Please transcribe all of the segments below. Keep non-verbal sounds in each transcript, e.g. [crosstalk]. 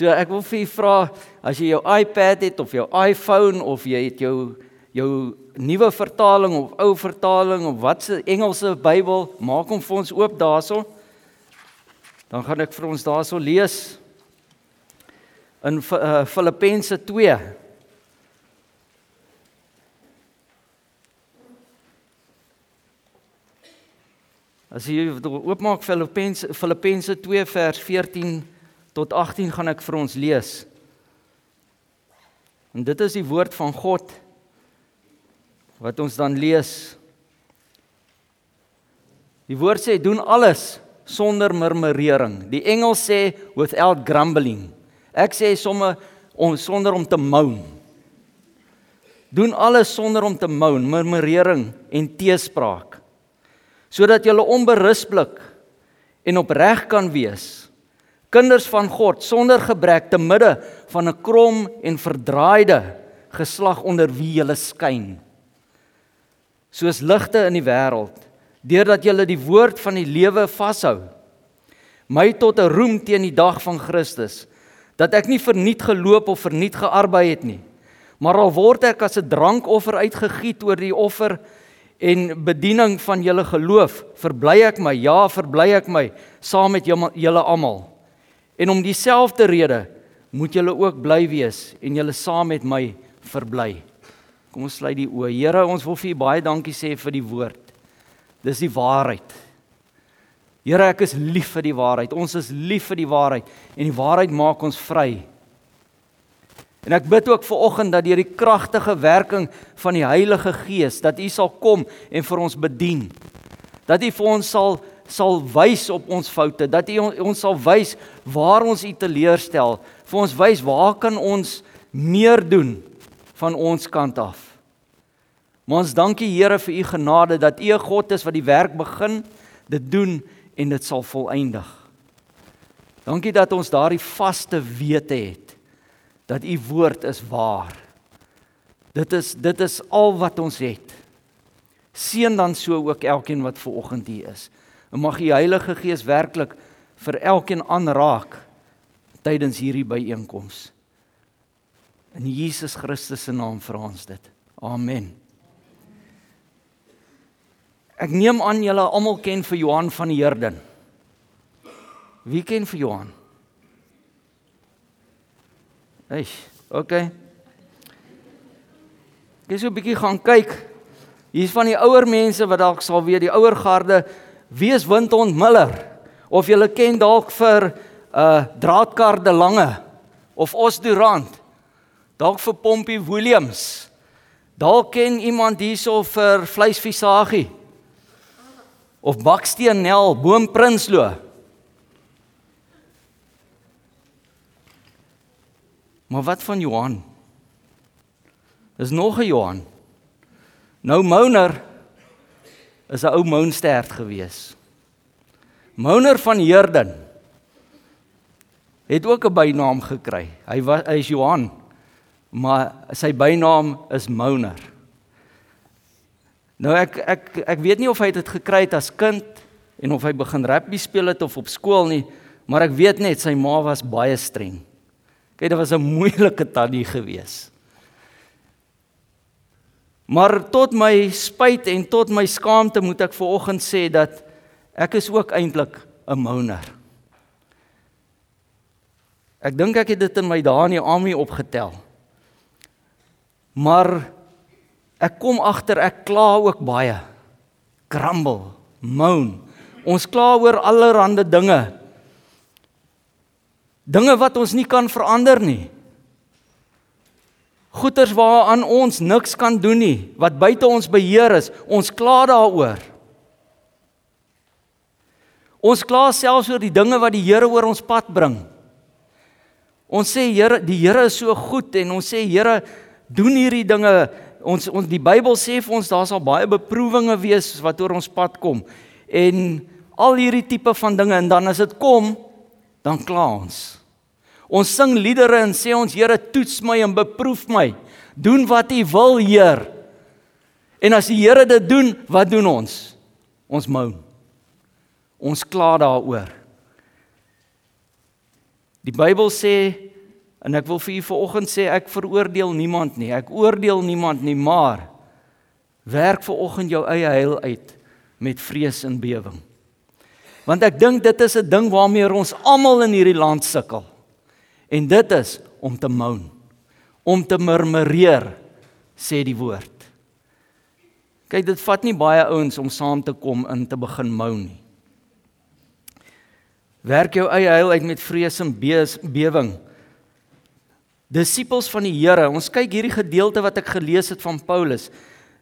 So ek wil vir u vra as jy jou iPad het of jou iPhone of jy het jou jou nuwe vertaling of ou vertaling of wat se Engelse Bybel, maak hom vir ons oop daarso. Dan gaan ek vir ons daarso lees. In uh, Filippense 2 As jy oopmaak Filippense Filippense 2 vers 14 tot 18 gaan ek vir ons lees. En dit is die woord van God wat ons dan lees. Die woord sê doen alles sonder murmurering. Die Engel sê without grumbling. Ek sê somme om sonder om te moan. Doen alles sonder om te moan, murmurering en teespraak sodat jy onberusblik en opreg kan wees. Kinders van God sonder gebrek te midde van 'n krom en verdraaide geslag onder wie jy skyn. Soos ligte in die wêreld, deurdat jy die woord van die lewe vashou. My tot 'n roem teen die dag van Christus, dat ek nie verniet geloop of verniet gearbei het nie, maar al word ek as 'n drankoffer uitgegiet oor die offer en bediening van julle geloof, verbly ek my, ja, verbly ek my saam met julle almal. En om dieselfde rede moet julle ook bly wees en julle saam met my verbly. Kom ons sluit die oë. Here, ons wil vir U baie dankie sê vir die woord. Dis die waarheid. Here, ek is lief vir die waarheid. Ons is lief vir die waarheid en die waarheid maak ons vry. En ek bid ook vir oggend dat deur die kragtige werking van die Heilige Gees dat U sal kom en vir ons bedien. Dat U vir ons sal sal wys op ons foute, dat U ons sal wys waar ons U teleurstel, vir ons wys waar kan ons meer doen van ons kant af. Maar ons dankie Here vir U genade dat U 'n God is wat die werk begin, dit doen en dit sal volëindig. Dankie dat ons daardie vaste wete het dat u woord is waar. Dit is dit is al wat ons het. Seën dan so ook elkeen wat ver oggend hier is. En mag die Heilige Gees werklik vir elkeen aanraak tydens hierdie byeenkoms. In Jesus Christus se naam vra ons dit. Amen. Ek neem aan julle almal ken vir Johan van die Herden. Wie ken vir Johan? Hey, okay. Ek is so 'n bietjie gaan kyk. Hier's van die ouer mense wat dalk sal weet, die ouer garde, wie is Windhond Miller? Of jy ken dalk vir uh Draadkar de Lange of Os Durant. Dalk vir Pompie Williams. Dalk ken iemand hierso vir Vleisvisagie. Of Baksteen Nel, Boom Prinsloo. Maar wat van Johan? Is nog 'n Johan. Nou Mouner is 'n ou Mounstert gewees. Mouner van Heerden het ook 'n bynaam gekry. Hy was hy is Johan, maar sy bynaam is Mouner. Nou ek ek ek weet nie of hy dit gekry het as kind en of hy begin rugby speel het of op skool nie, maar ek weet net sy ma was baie streng. Kyk, dit was 'n moeilike tannie gewees. Maar tot my spyt en tot my skaamte moet ek veraloggend sê dat ek is ook eintlik 'n moaner. Ek dink ek het dit in my dae in die army opgetel. Maar ek kom agter ek kla ook baie. Grumble, moan. Ons kla oor allerlei dinge Dinge wat ons nie kan verander nie. Goeters waaraan ons niks kan doen nie, wat buite ons beheer is. Ons kla daaroor. Ons kla selfs oor die dinge wat die Here oor ons pad bring. Ons sê Here, die Here is so goed en ons sê Here, doen hierdie dinge. Ons ons die Bybel sê vir ons daar sal baie beproewinge wees wat oor ons pad kom. En al hierdie tipe van dinge en dan as dit kom, dan kla ons. Ons sing liedere en sê ons Here toets my en beproef my. Doen wat U wil, Heer. En as die Here dit doen, wat doen ons? Ons moan. Ons kla daaroor. Die Bybel sê En ek wil vir u vanoggend sê ek veroordeel niemand nie. Ek oordeel niemand nie, maar werk vanoggend jou eie heil uit met vrees en bewering. Want ek dink dit is 'n ding waarmee ons almal in hierdie land sukkel. En dit is om te moan, om te murmureer, sê die woord. Kyk, dit vat nie baie ouens om saam te kom in te begin moan nie. Werk jou eie heil uit met vrees en bewering disippels van die Here. Ons kyk hierdie gedeelte wat ek gelees het van Paulus.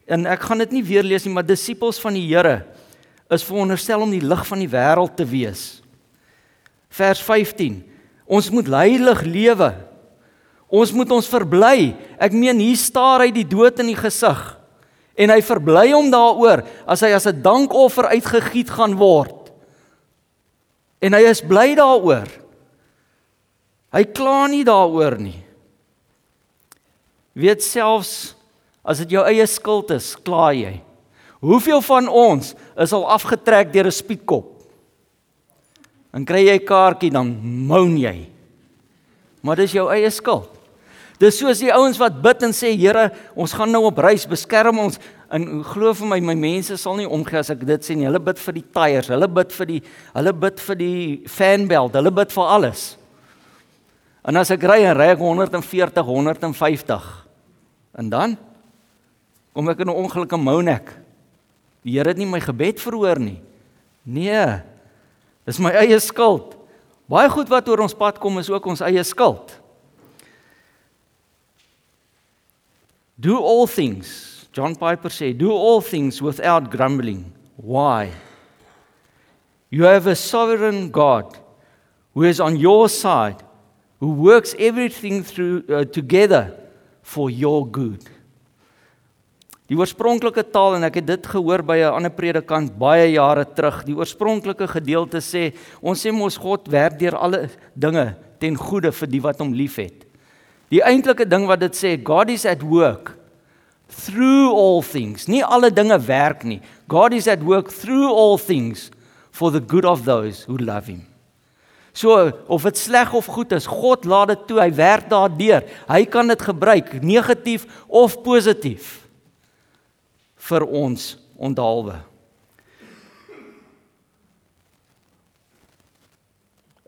En ek gaan dit nie weer lees nie, maar disippels van die Here is veronderstel om die lig van die wêreld te wees. Vers 15. Ons moet heilig lewe. Ons moet ons verbly. Ek meen hier staar hy die dood in die gesig en hy verbly hom daaroor as hy as 'n dankoffer uitgegiet gaan word. En hy is bly daaroor. Hy kla nie daaroor nie weet selfs as dit jou eie skuld is, kla jy. Hoeveel van ons is al afgetrek deur 'n spietkop? Dan kry jy 'n kaartjie dan moan jy. Maar dis jou eie skuld. Dis soos die ouens wat bid en sê Here, ons gaan nou op reis, beskerm ons. En glo vir my, my mense sal nie omgee as ek dit sê nie. Hulle bid vir die tyres, hulle bid vir die hulle bid vir die fanbelt, hulle bid vir alles. En as ek ry en ry ek 140, 150. En dan kom ek in 'n ongelukkige mounek. Die Here het nie my gebed verhoor nie. Nee. Dis my eie skuld. Baie goed wat oor ons pad kom is ook ons eie skuld. Do all things. John Piper sê, do all things without grumbling. Why? You have a sovereign God who is on your side, who works everything through uh, together for your good. Die oorspronklike taal en ek het dit gehoor by 'n ander predikant baie jare terug. Die oorspronklike gedeelte sê ons sê mos God werk deur alle dinge ten goeie vir die wat hom liefhet. Die eintlike ding wat dit sê, God is at work through all things. Nie alle dinge werk nie. God is at work through all things for the good of those who love him. So of dit sleg of goed is, God laat dit toe. Hy werk daardeur. Hy kan dit gebruik, negatief of positief vir ons onthaalwe.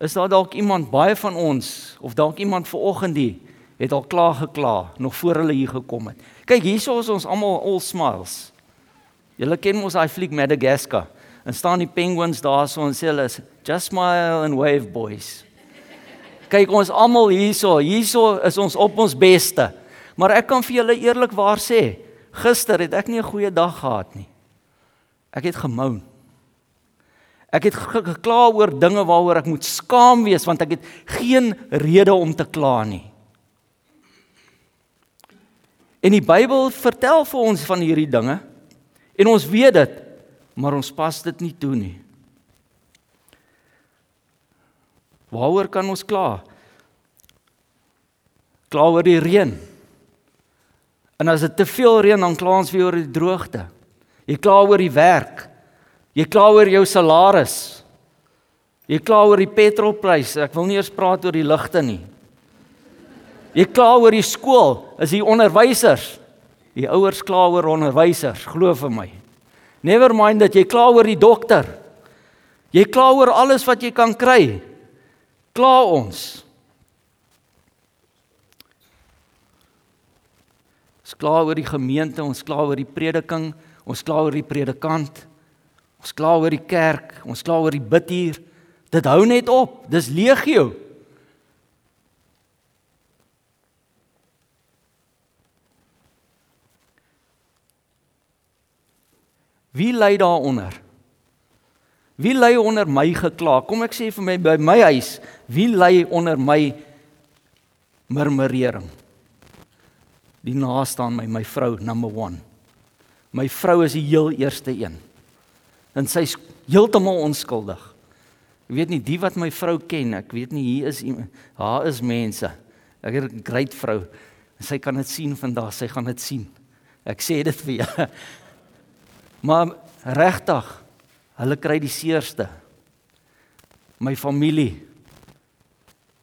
Is daar dalk iemand baie van ons of dalk iemand vanoggend die het al klaar gekla nog voor hulle hier gekom het. Kyk, hierso is ons almal all smiles. Julle ken mos daai fliek Madagascar en staan die penguins daarso en sê hulle is just smile and wave boys. Kyk ons almal hierso, hierso is ons op ons beste. Maar ek kan vir julle eerlikwaar sê, gister het ek nie 'n goeie dag gehad nie. Ek het gemoun. Ek het gekla oor dinge waaroor ek moet skaam wees want ek het geen rede om te kla nie. En die Bybel vertel vir ons van hierdie dinge en ons weet dit maar ons pas dit nie toe nie. Waaroor kan ons kla? Kla oor die reën. En as dit te veel reën dan kla ons weer oor die droogte. Jy kla oor die werk. Jy kla oor jou salaris. Jy kla oor die petrolpryse. Ek wil nie eers praat oor die ligte nie. Jy kla oor die skool, is die onderwysers. Die ouers kla oor onderwysers, glo vir my. Never mind dat jy kla oor die dokter. Jy kla oor alles wat jy kan kry. Kla ons. Kla oor die gemeente, ons kla oor die prediking, ons kla oor die predikant. Ons kla oor die kerk, ons kla oor die bidhuur. Dit hou net op. Dis legio. Wie ly daaronder? Wie ly onder my gekla? Kom ek sê vir my by my huis, wie ly onder my murmurering? Die naaste aan my, my vrou number 1. My vrou is die heel eerste een. En sy's heeltemal onskuldig. Ek weet nie die wat my vrou ken, ek weet nie hier is haar is mense. Ek het 'n great vrou. Sy kan dit sien vandag, sy gaan dit sien. Ek sê dit vir jou. [laughs] Maar regtig, hulle kry die seerste. My familie.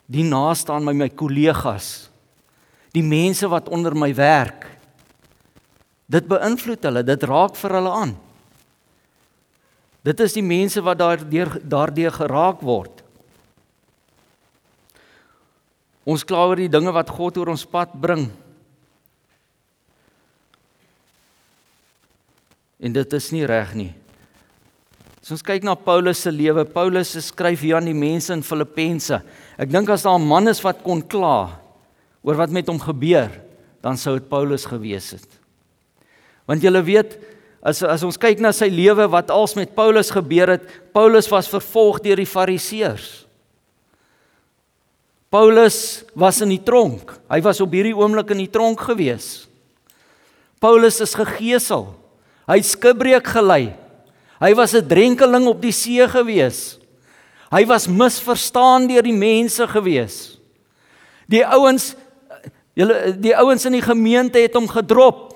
die naaste aan my, my kollegas, die mense wat onder my werk. Dit beïnvloed hulle, dit raak vir hulle aan. Dit is die mense wat daardeur daardeur geraak word. Ons kla oor die dinge wat God oor ons pad bring. En dit is nie reg nie. As ons kyk na Paulus se lewe, Paulus skryf hier aan die mense in Filippense. Ek dink as daar 'n man is wat kon kla oor wat met hom gebeur, dan sou dit Paulus gewees het. Want julle weet, as as ons kyk na sy lewe wat als met Paulus gebeur het, Paulus was vervolg deur die Fariseërs. Paulus was in die tronk. Hy was op hierdie oomblik in die tronk gewees. Paulus is gegesel. Hy skibreek gelei. Hy was 'n drenkeling op die see gewees. Hy was misverstaan deur die mense gewees. Die ouens julle die ouens in die gemeente het hom gedrop.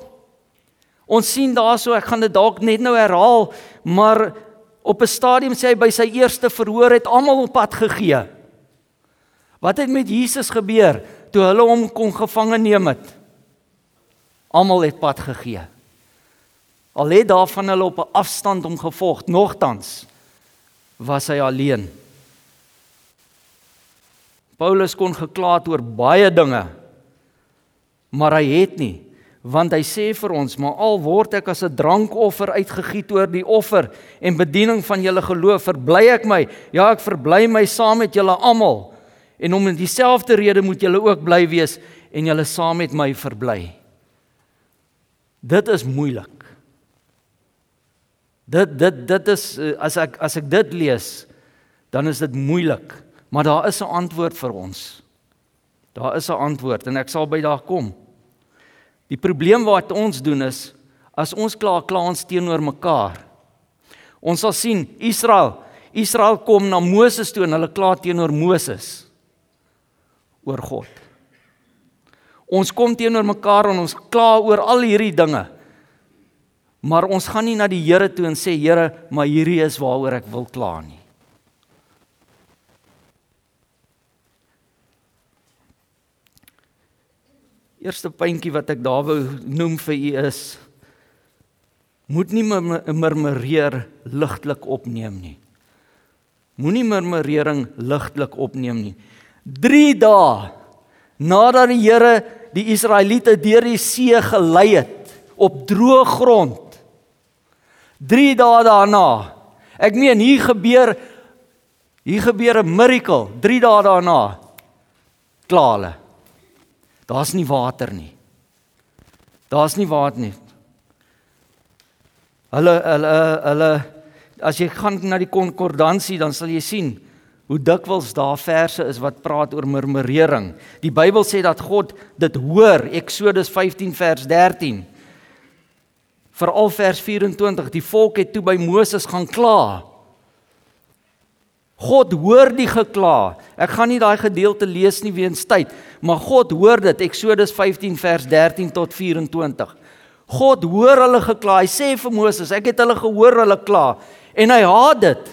Ons sien daarso, ek gaan dit dalk net nou herhaal, maar op 'n stadium sê hy by sy eerste verhoor het almal op pad gegee. Wat het met Jesus gebeur toe hulle hom kon gevange neem het? Almal het pad gegee. Al het daarvan hulle op 'n afstand hom gevolg, nogtans was hy alleen. Paulus kon gekla het oor baie dinge, maar hy het nie, want hy sê vir ons, maar al word ek as 'n drankoffer uitgegiet oor die offer en bediening van julle geloof, verbly ek my. Ja, ek verbly my saam met julle almal. En om dieselfde rede moet julle ook bly wees en julle saam met my verbly. Dit is moeilik. Dit dit dit is eh, as ek as ek dit lees, dan is dit moeilik, maar daar is 'n antwoord vir ons. Daar is 'n antwoord en ek sal by daar kom. Die probleem wat ons doen is as ons klaar ons teenoor mekaar. Ons sal sien Israel, Israel kom na Moses toe en hulle kla teenoor Moses oor God. Ons kom teenoor mekaar en ons kla oor al hierdie dinge. Maar ons gaan nie na die Here toe en sê Here, maar hierdie is waaroor ek wil kla nie. Eerste puntjie wat ek daar wou noem vir u is moet nie murmureer ligtelik opneem nie. Moenie murmurering ligtelik opneem nie. 3 dae nadat die Here die Israeliete deur die see gelei het op droë grond 3 dae daarna. Ek meen hier gebeur hier gebeur 'n miracle 3 dae daarna. Klaar hulle. Daar's nie water nie. Daar's nie water nie. Hulle hulle hulle as jy gaan na die konkordansie dan sal jy sien hoe dikwels daar verse is wat praat oor murmurering. Die Bybel sê dat God dit hoor, Eksodus 15 vers 13 veral vers 24 die volk het toe by Moses gaan kla God hoor die gekla. Ek gaan nie daai gedeelte lees nie weens tyd maar God hoor dit. Eksodus 15 vers 13 tot 24 God hoor hulle gekla. Hy sê vir Moses ek het hulle gehoor hulle kla. En hy haat dit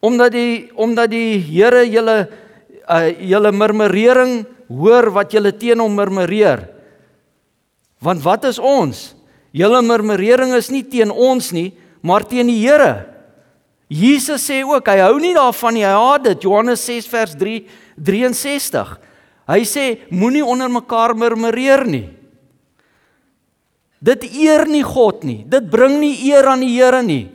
omdat die omdat die Here julle uh, julle murmurering hoor wat julle teen hom murmureer. Want wat is ons? Julle murmurering is nie teen ons nie, maar teen die Here. Jesus sê ook hy hou nie daarvan nie. Hy haat dit. Johannes 6 vers 3 63. Hy sê moenie onder mekaar murmureer nie. Dit eer nie God nie. Dit bring nie eer aan die Here nie.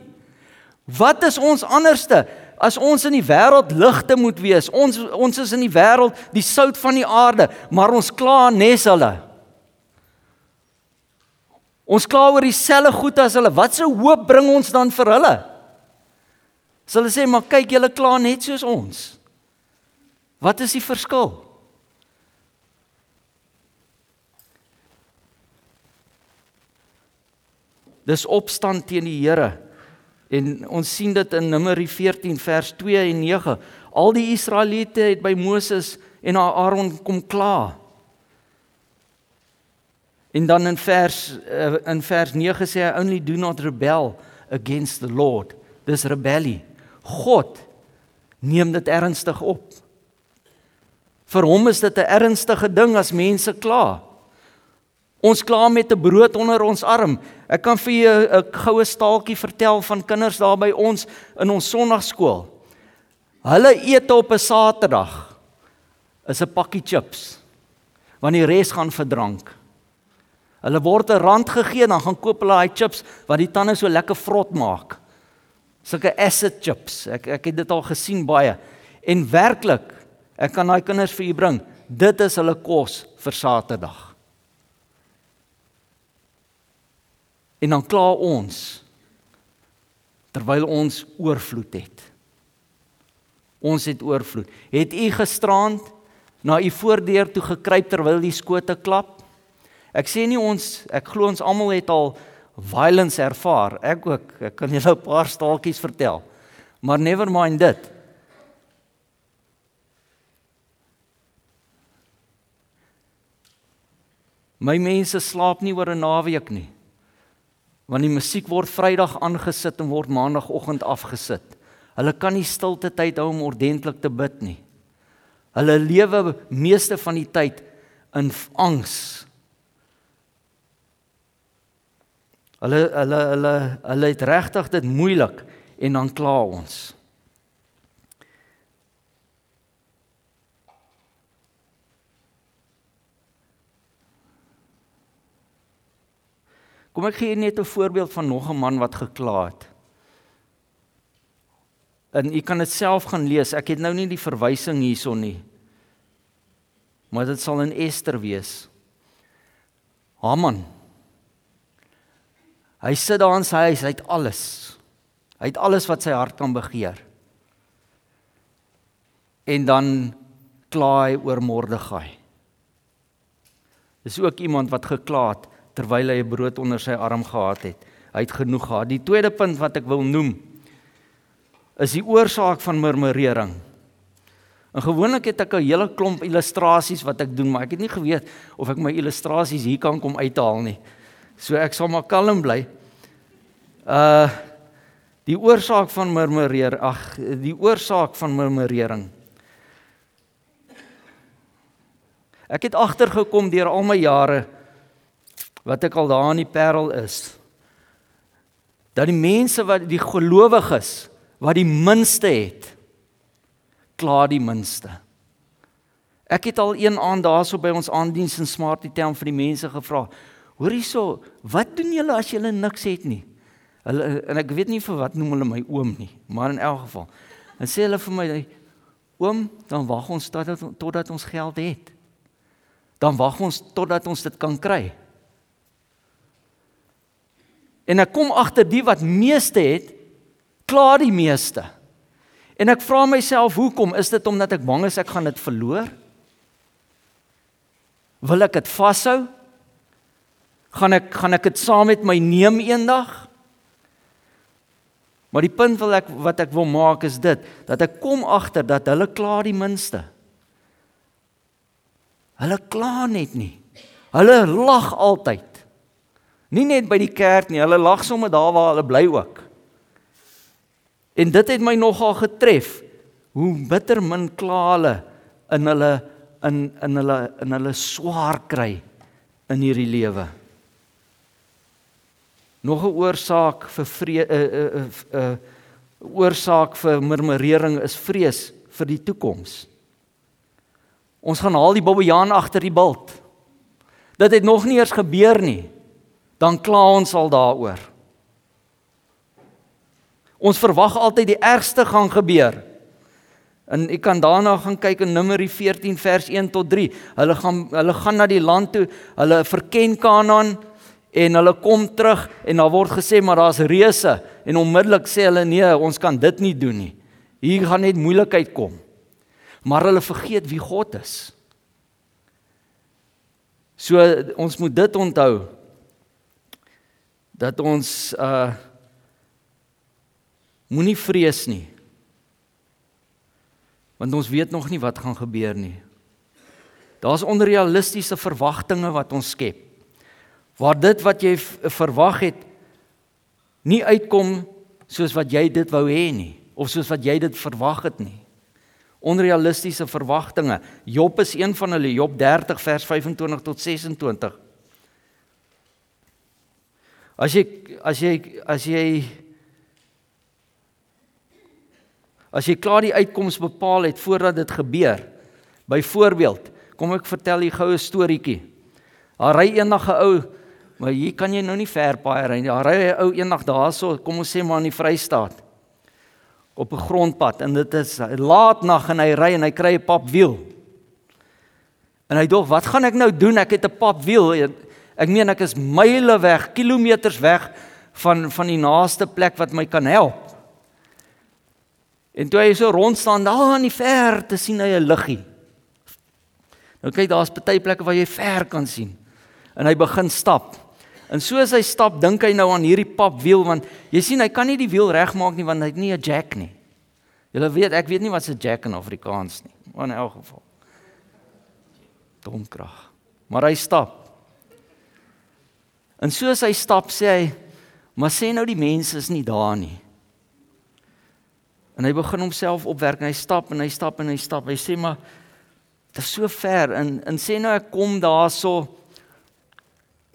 Wat is ons anderste as ons in die wêreld ligte moet wees? Ons ons is in die wêreld die sout van die aarde, maar ons kla nes hulle. Ons kla oor dieselfde goed as hulle. Wat se hoop bring ons dan vir hulle? As hulle sê maar kyk, julle kla net soos ons. Wat is die verskil? Dis opstand teen die Here. En ons sien dit in Numeri 14 vers 2 en 9. Al die Israeliete het by Moses en Aaron kom kla. En dan in vers uh, in vers 9 sê hy only do not rebel against the Lord. Dis rebellie. God neem dit ernstig op. Vir hom is dit 'n ernstige ding as mense kla. Ons kla met 'n brood onder ons arm. Ek kan vir jou 'n goue staaltjie vertel van kinders daar by ons in ons sonnaarskool. Hulle eet op 'n Saterdag is 'n pakkie chips. Want die res gaan verdrank. Hulle word 'n rand gegee dan gaan koop hulle daai chips wat die tande so lekker vrot maak. Sulke acid chips. Ek ek het dit al gesien baie. En werklik, ek kan daai kinders vir u bring. Dit is hulle kos vir Saterdag. En dan kla ons terwyl ons oorvloed het. Ons het oorvloed. Het u gisterand na u voordeur toe gekruip terwyl die skote klap? Ek sê nie ons ek glo ons almal het al violence ervaar. Ek ook. Ek kan julle 'n paar staaltjies vertel. Maar never mind dit. My mense slaap nie oor 'n naweek nie. Want die musiek word Vrydag aangesit en word Maandagoggend afgesit. Hulle kan nie stilte tyd hou om ordentlik te bid nie. Hulle lewe meeste van die tyd in angs. Hulle hulle hulle hulle het regtig dit moeilik en dan kla ons. Kom ek gee net 'n voorbeeld van nog 'n man wat gekla het. En u kan dit self gaan lees. Ek het nou nie die verwysing hierson nie. Maar dit sal in Ester wees. Haman. Hy sit daar in sy huis, hy het alles. Hy het alles wat sy hart kan begeer. En dan kla hy oor Mordegai. Dis ook iemand wat gekla het terwyl hy 'n brood onder sy arm gehad het. Hy het genoeg gehad. Die tweede punt wat ek wil noem is die oorsaak van murmurering. En gewoonlik het ek 'n hele klomp illustrasies wat ek doen, maar ek het nie geweet of ek my illustrasies hier kan kom uithaal nie. So ek sal maar kalm bly. Uh die oorsaak van murmureer, ag, die oorsaak van murmurering. Ek het agtergekom deur al my jare wat ek al daar in die Parel is dat die mense wat die gelowiges wat die minste het klaar die minste. Ek het al een aand daarso by ons aandiens in Smarty Town vir die mense gevra. Hoor hierso, wat doen julle as julle niks het nie? Hulle en ek weet nie vir wat noem hulle my oom nie, maar in elk geval. En sê hulle vir my oom, dan wag ons totdat totdat ons geld het. Dan wag ons totdat ons dit kan kry. En ek kom agter die wat meeste het, klaar die meeste. En ek vra myself, hoekom? Is dit omdat ek bang is ek gaan dit verloor? Wil ek dit vashou? Gaan ek gaan ek dit saam met my neem eendag? Maar die punt wil ek wat ek wil maak is dit dat ek kom agter dat hulle klaar die minste. Hulle kla net nie. Hulle lag altyd. Nie net by die kerk nie, hulle lag sommer daar waar hulle bly ook. En dit het my nogal getref hoe bitter min kla hulle in hulle in in hulle in hulle swaar kry in hierdie lewe. Nog 'n oorsaak vir vrede 'n uh, 'n uh, 'n uh, oorsaak vir murmurering is vrees vir die toekoms. Ons gaan haal die bobbejaan agter die bult. Dit het nog nie eers gebeur nie. Dan kla ons al daaroor. Ons verwag altyd die ergste gaan gebeur. En ek kan daarna gaan kyk in Numeri 14 vers 1 tot 3. Hulle gaan hulle gaan na die land toe. Hulle verken Kanaan en hulle kom terug en daar word gesê maar daar's reuse en onmiddellik sê hulle nee, ons kan dit nie doen nie. Hier gaan net moeilikheid kom. Maar hulle vergeet wie God is. So ons moet dit onthou dat ons uh Moenie vrees nie. Want ons weet nog nie wat gaan gebeur nie. Daar's onrealistiese verwagtinge wat ons skep. Waar dit wat jy verwag het nie uitkom soos wat jy dit wou hê nie of soos wat jy dit verwag het nie. onrealistiese verwagtinge. Job is een van hulle, Job 30 vers 25 tot 26. As jy as jy as jy as jy klaar die uitkoms bepaal het voordat dit gebeur. Byvoorbeeld, kom ek vertel jy goue storieetjie. Daar ry eendag 'n ou, maar hier kan jy nou nie ver paai ry nie. Daar ry 'n ou eendag daarso, kom ons sê maar in die Vrystaat op 'n grondpad en dit is laat nag en hy ry en hy kry 'n papwiel. En hy dink, "Wat gaan ek nou doen? Ek het 'n papwiel. Ek meen ek is myle weg, kilometers weg van van die naaste plek wat my kan help." En toe hy so rond staan daar in die verte sien hy 'n liggie. Nou kyk, daar's baie plekke waar jy ver kan sien. En hy begin stap. En soos hy stap, dink hy nou aan hierdie papwiel want jy sien hy kan nie die wiel regmaak nie want hy het nie 'n jack nie. Julle weet, ek weet nie wat 'n jack in Afrikaans nie. Maar in elk geval. Domkrag. Maar hy stap. En soos hy stap, sê hy, "Maar sê nou die mense is nie daar nie." En hy begin homself opwerk en hy stap en hy stap en hy stap. Hy sê, "Maar dit is so ver en en sê nou ek kom daarso so,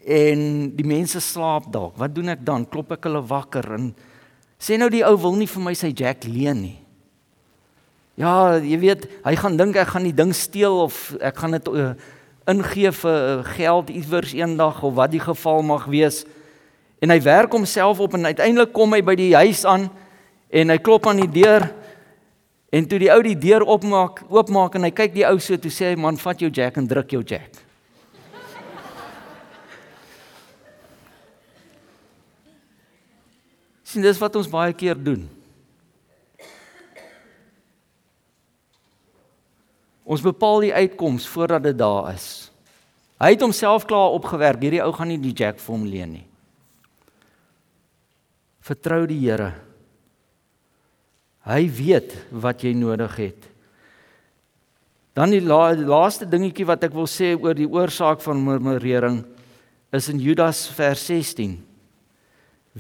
en die mense slaap dalk. Wat doen ek dan? Klop ek hulle wakker en sê nou die ou wil nie vir my sy jack leen nie. Ja, jy weet, hy gaan dink ek gaan die ding steel of ek gaan dit uh, ingee vir uh, geld iewers eendag of wat die geval mag wees. En hy werk homself op en uiteindelik kom hy by die huis aan en hy klop aan die deur en toe die ou die deur oopmaak, oopmaak en hy kyk die ou so toe sê hy man, vat jou jack en druk jou jack. Sien dis wat ons baie keer doen. Ons bepaal die uitkoms voordat dit daar is. Hy het homself klaar opgewerk. Hierdie ou gaan nie die jack vir hom leen nie. Vertrou die Here. Hy weet wat jy nodig het. Dan die, la, laaste dingetjie wat ek wil sê oor die oorsaak van murmurering is in Judas vers 16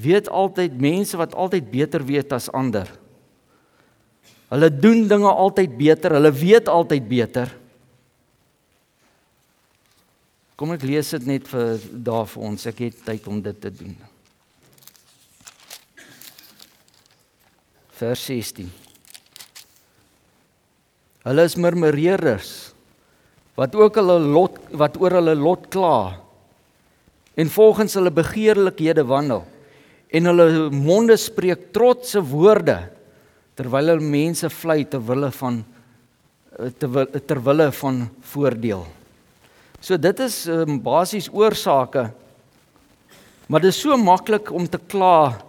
weet altyd mense wat altyd beter weet as ander. Hulle doen dinge altyd beter, hulle weet altyd beter. Kom ek lees dit net vir daar vir ons. Ek het tyd om dit te doen. Vers 16. Hulle is murmureerders wat ook hulle lot wat oor hulle lot kla en volgens hulle begeerlikhede wandel en hulle monde spreek trotse woorde terwyl hulle mense vlei ter wille van ter wille van voordeel. So dit is um, basies oorsake. Maar dit is so maklik om te kla.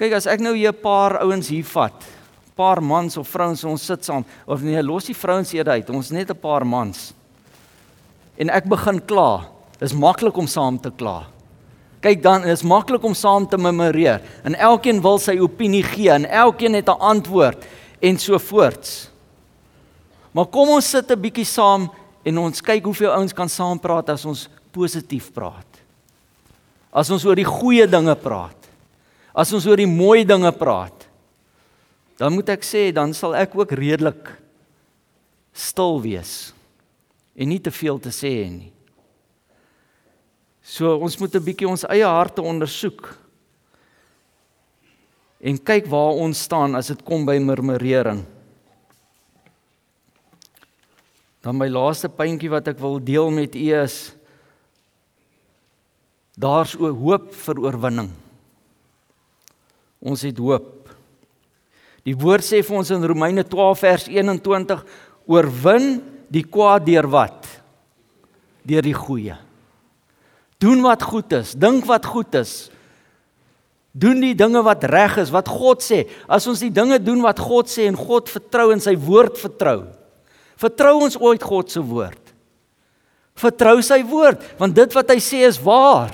Kyk as ek nou hier 'n paar ouens hier vat, paar mans of vrouens ons sit saam of nee, los die vrouens eers uit. Ons net 'n paar mans. En ek begin kla. Dis maklik om saam te kla. Kyk dan, is maklik om saam te memoreer. En elkeen wil sy opinie gee en elkeen het 'n antwoord en so voorts. Maar kom ons sit 'n bietjie saam en ons kyk hoeveel ouens kan saam praat as ons positief praat. As ons oor die goeie dinge praat. As ons oor die mooi dinge praat. Dan moet ek sê dan sal ek ook redelik stil wees en nie te veel te sê nie. So ons moet 'n bietjie ons eie harte ondersoek. En kyk waar ons staan as dit kom by murmurering. Dan my laaste puntjie wat ek wil deel met u is daar's o hoop vir oorwinning. Ons het hoop. Die woord sê vir ons in Romeine 12 vers 21 oorwin die kwaad deur wat? Deur die goeie. Doen wat goed is, dink wat goed is. Doen die dinge wat reg is, wat God sê. As ons die dinge doen wat God sê en God vertrou en sy woord vertrou. Vertrou ons ooit God se woord? Vertrou sy woord, want dit wat hy sê is waar.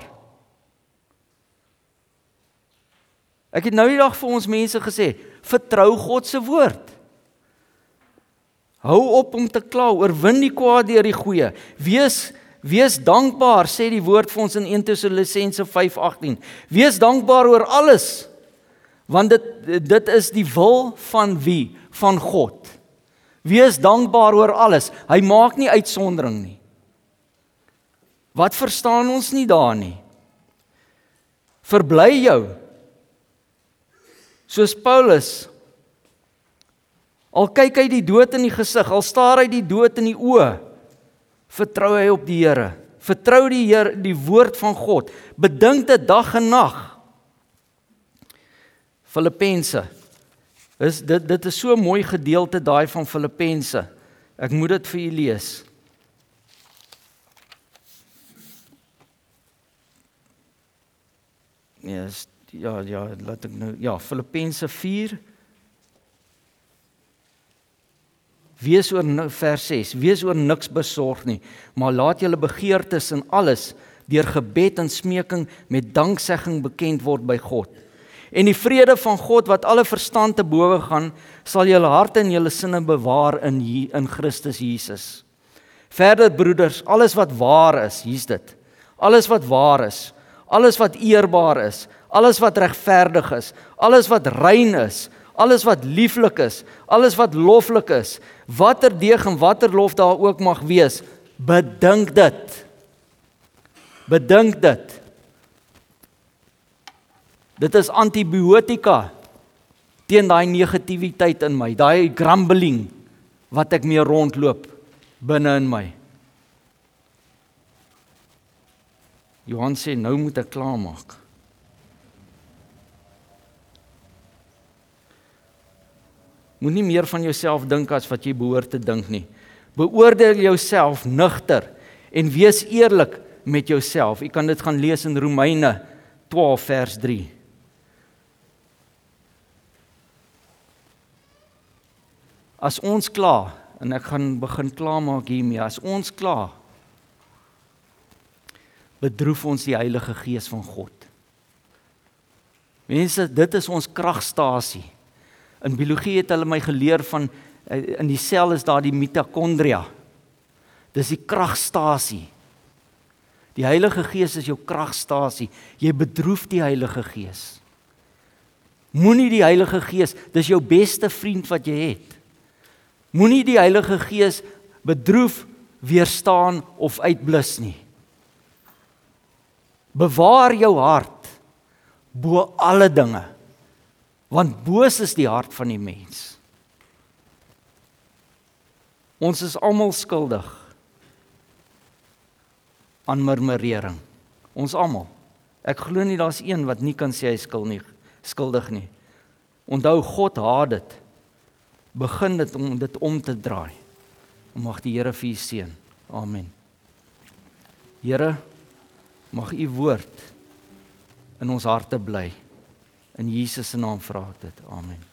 Ek het nou die dag vir ons mense gesê, vertrou God se woord. Hou op om te kla, oorwin die kwaad deur die goeie. Wees Wees dankbaar, sê die woord vir ons in 1 Tessalonisense 5:18. Wees dankbaar oor alles. Want dit dit is die wil van wie? Van God. Wees dankbaar oor alles. Hy maak nie uitsondering nie. Wat verstaan ons nie daar nie? Verbly jou. Soos Paulus al kyk hy die dood in die gesig, al staar hy die dood in die oë, vertrou hy op die Here. Vertrou die Here, die woord van God. Bedink dit dag en nag. Filippense. Is dit dit is so 'n mooi gedeelte daai van Filippense. Ek moet dit vir u lees. Yes, ja, ja, laat ek nou ja, Filippense 4 Wees oor vers 6, wees oor niks besorg nie, maar laat julle begeertes in alles deur gebed en smeking met danksegging bekend word by God. En die vrede van God wat alle verstand te bowe gaan, sal julle harte en julle sinne bewaar in in Christus Jesus. Verder broeders, alles wat waar is, hier's dit. Alles wat waar is, alles wat eerbaar is, alles wat regverdig is, alles wat rein is, alles wat lieflik is, alles wat loflik is, watter deeg en watter lof daar ook mag wees, bedink dit. Bedink dit. Dit is antibiotika teen daai negativiteit in my, daai grumbling wat ek mee rondloop binne in my. Johan sê nou moet ek klaarmaak. Moenie meer van jouself dink as wat jy behoort te dink nie. Beoordeel jouself nugter en wees eerlik met jouself. Jy kan dit gaan lees in Romeine 12 vers 3. As ons kla en ek gaan begin klaarmaak hiermee, as ons kla bedroef ons die Heilige Gees van God. Mense, dit is ons kragstasie. In biologie het hulle my geleer van eh, in die sel is daar die mitokondria. Dis die kragstasie. Die Heilige Gees is jou kragstasie. Jy bedroef die Heilige Gees. Moenie die Heilige Gees, dis jou beste vriend wat jy het. Moenie die Heilige Gees bedroef, weerstaan of uitblus nie. Bewaar jou hart bo alle dinge. Want boos is die hart van die mens. Ons is almal skuldig aan murmurering. Ons almal. Ek glo nie daar's een wat nie kan sê hy skuld nie, skuldig nie. Onthou God haat dit begin dit om dit om te draai. Mag die Here vir u seën. Amen. Here, mag u woord in ons harte bly. In Jesus se naam vra ek dit. Amen.